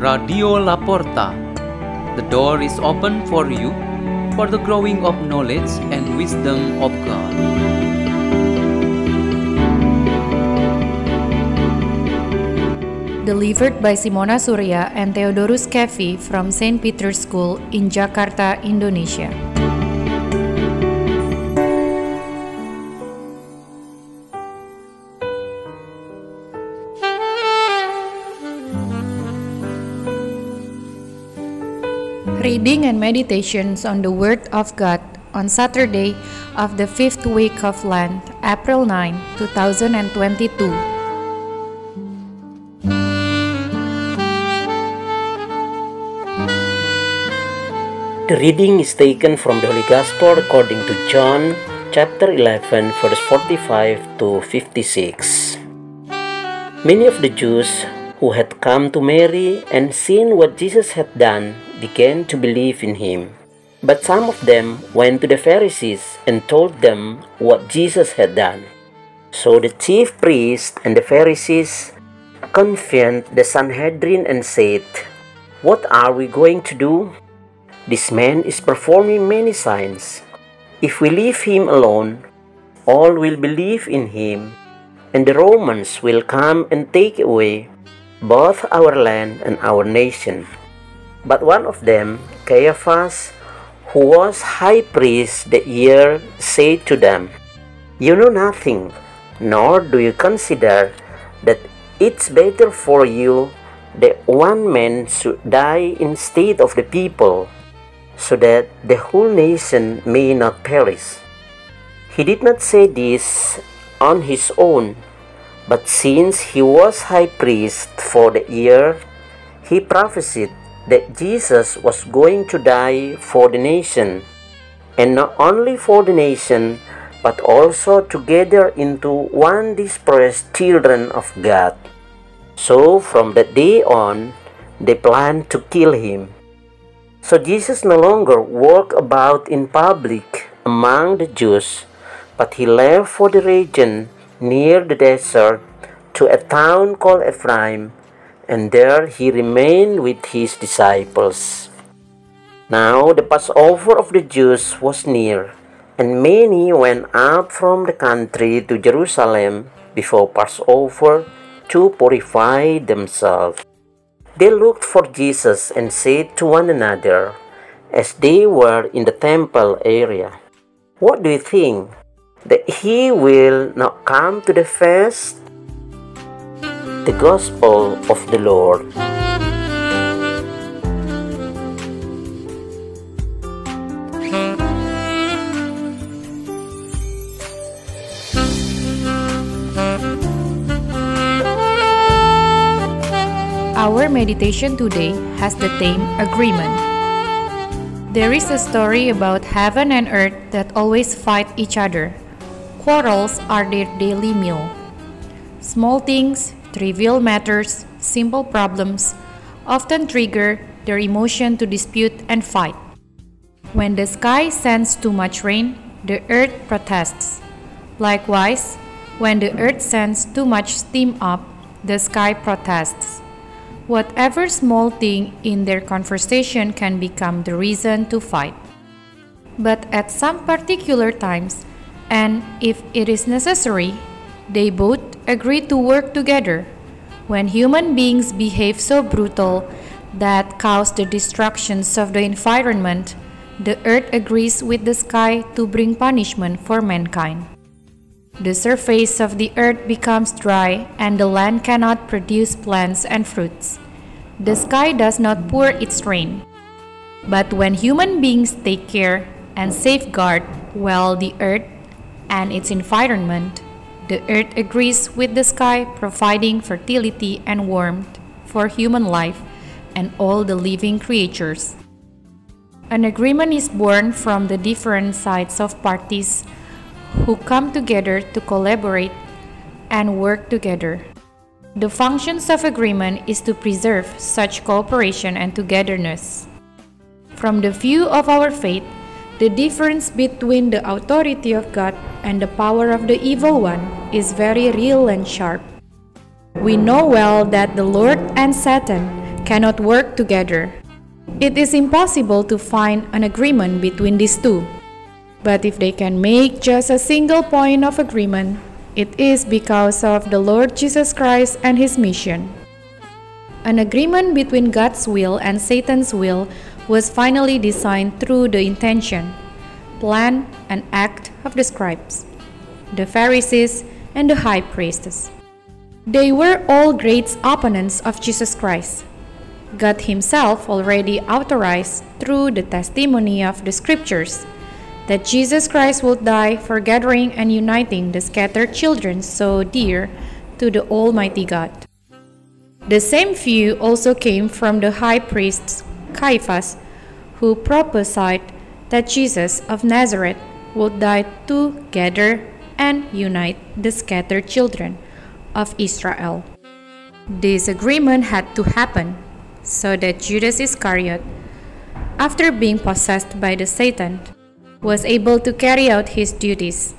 Radio Laporta. The door is open for you for the growing of knowledge and wisdom of God. Delivered by Simona Surya and Theodorus Kevi from St. Peter's School in Jakarta, Indonesia. Reading and meditations on the Word of God on Saturday of the fifth week of Lent, April 9, 2022. The reading is taken from the Holy Gospel according to John chapter 11 verse 45 to 56. Many of the Jews who had come to Mary and seen what Jesus had done began to believe in him. But some of them went to the Pharisees and told them what Jesus had done. So the chief priests and the Pharisees convened the Sanhedrin and said, What are we going to do? This man is performing many signs. If we leave him alone, all will believe in him, and the Romans will come and take away both our land and our nation. But one of them, Caiaphas, who was high priest that year, said to them, You know nothing, nor do you consider that it's better for you that one man should die instead of the people, so that the whole nation may not perish. He did not say this on his own, but since he was high priest for the year, he prophesied that Jesus was going to die for the nation, and not only for the nation, but also to gather into one dispersed children of God. So from that day on, they planned to kill him. So Jesus no longer walked about in public among the Jews, but he left for the region near the desert to a town called Ephraim, and there he remained with his disciples. Now the Passover of the Jews was near, and many went up from the country to Jerusalem before Passover to purify themselves. They looked for Jesus and said to one another, as they were in the temple area, What do you think? That he will not come to the feast? The Gospel of the Lord. Our meditation today has the theme Agreement. There is a story about heaven and earth that always fight each other. Quarrels are their daily meal. Small things, trivial matters, simple problems often trigger their emotion to dispute and fight. When the sky sends too much rain, the earth protests. Likewise, when the earth sends too much steam up, the sky protests. Whatever small thing in their conversation can become the reason to fight. But at some particular times, and if it is necessary, they both agree to work together. When human beings behave so brutal that cause the destructions of the environment, the earth agrees with the sky to bring punishment for mankind. The surface of the earth becomes dry and the land cannot produce plants and fruits. The sky does not pour its rain. But when human beings take care and safeguard well the earth and its environment, the earth agrees with the sky, providing fertility and warmth for human life and all the living creatures. An agreement is born from the different sides of parties who come together to collaborate and work together. The functions of agreement is to preserve such cooperation and togetherness. From the view of our faith, the difference between the authority of God and the power of the evil one is very real and sharp. We know well that the Lord and Satan cannot work together. It is impossible to find an agreement between these two. But if they can make just a single point of agreement, it is because of the Lord Jesus Christ and his mission. An agreement between God's will and Satan's will was finally designed through the intention, plan, and act of the scribes, the Pharisees, and the high priests. They were all great opponents of Jesus Christ. God Himself already authorized through the testimony of the Scriptures that Jesus Christ would die for gathering and uniting the scattered children so dear to the Almighty God. The same view also came from the high priest Caiaphas, who prophesied that Jesus of Nazareth would die to gather and unite the scattered children of Israel. This agreement had to happen so that Judas Iscariot, after being possessed by the Satan, was able to carry out his duties.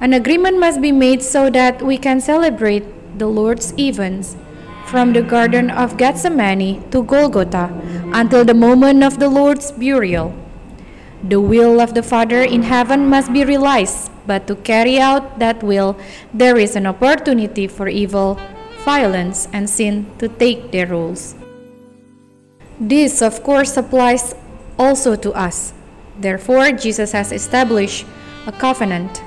An agreement must be made so that we can celebrate the Lord's events from the Garden of Gethsemane to Golgotha until the moment of the Lord's burial. The will of the Father in heaven must be realized, but to carry out that will, there is an opportunity for evil, violence, and sin to take their roles. This, of course, applies also to us. Therefore, Jesus has established a covenant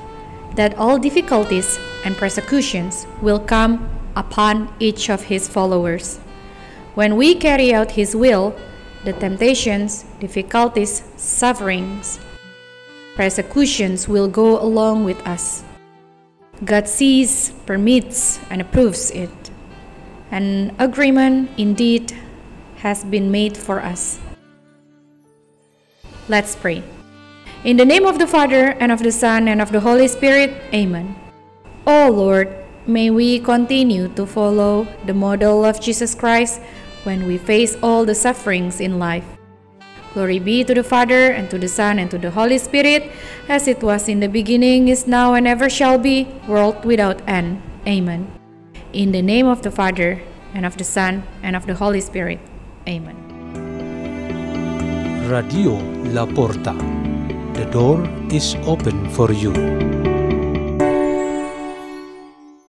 that all difficulties and persecutions will come upon each of his followers. When we carry out his will, the temptations, difficulties, sufferings, persecutions will go along with us. God sees, permits, and approves it. An agreement indeed has been made for us. Let's pray. In the name of the Father, and of the Son, and of the Holy Spirit, Amen. O Lord, may we continue to follow the model of Jesus Christ when we face all the sufferings in life. Glory be to the Father, and to the Son, and to the Holy Spirit, as it was in the beginning, is now, and ever shall be, world without end. Amen. In the name of the Father, and of the Son, and of the Holy Spirit. Amen. Radio La Porta. The door is open for you.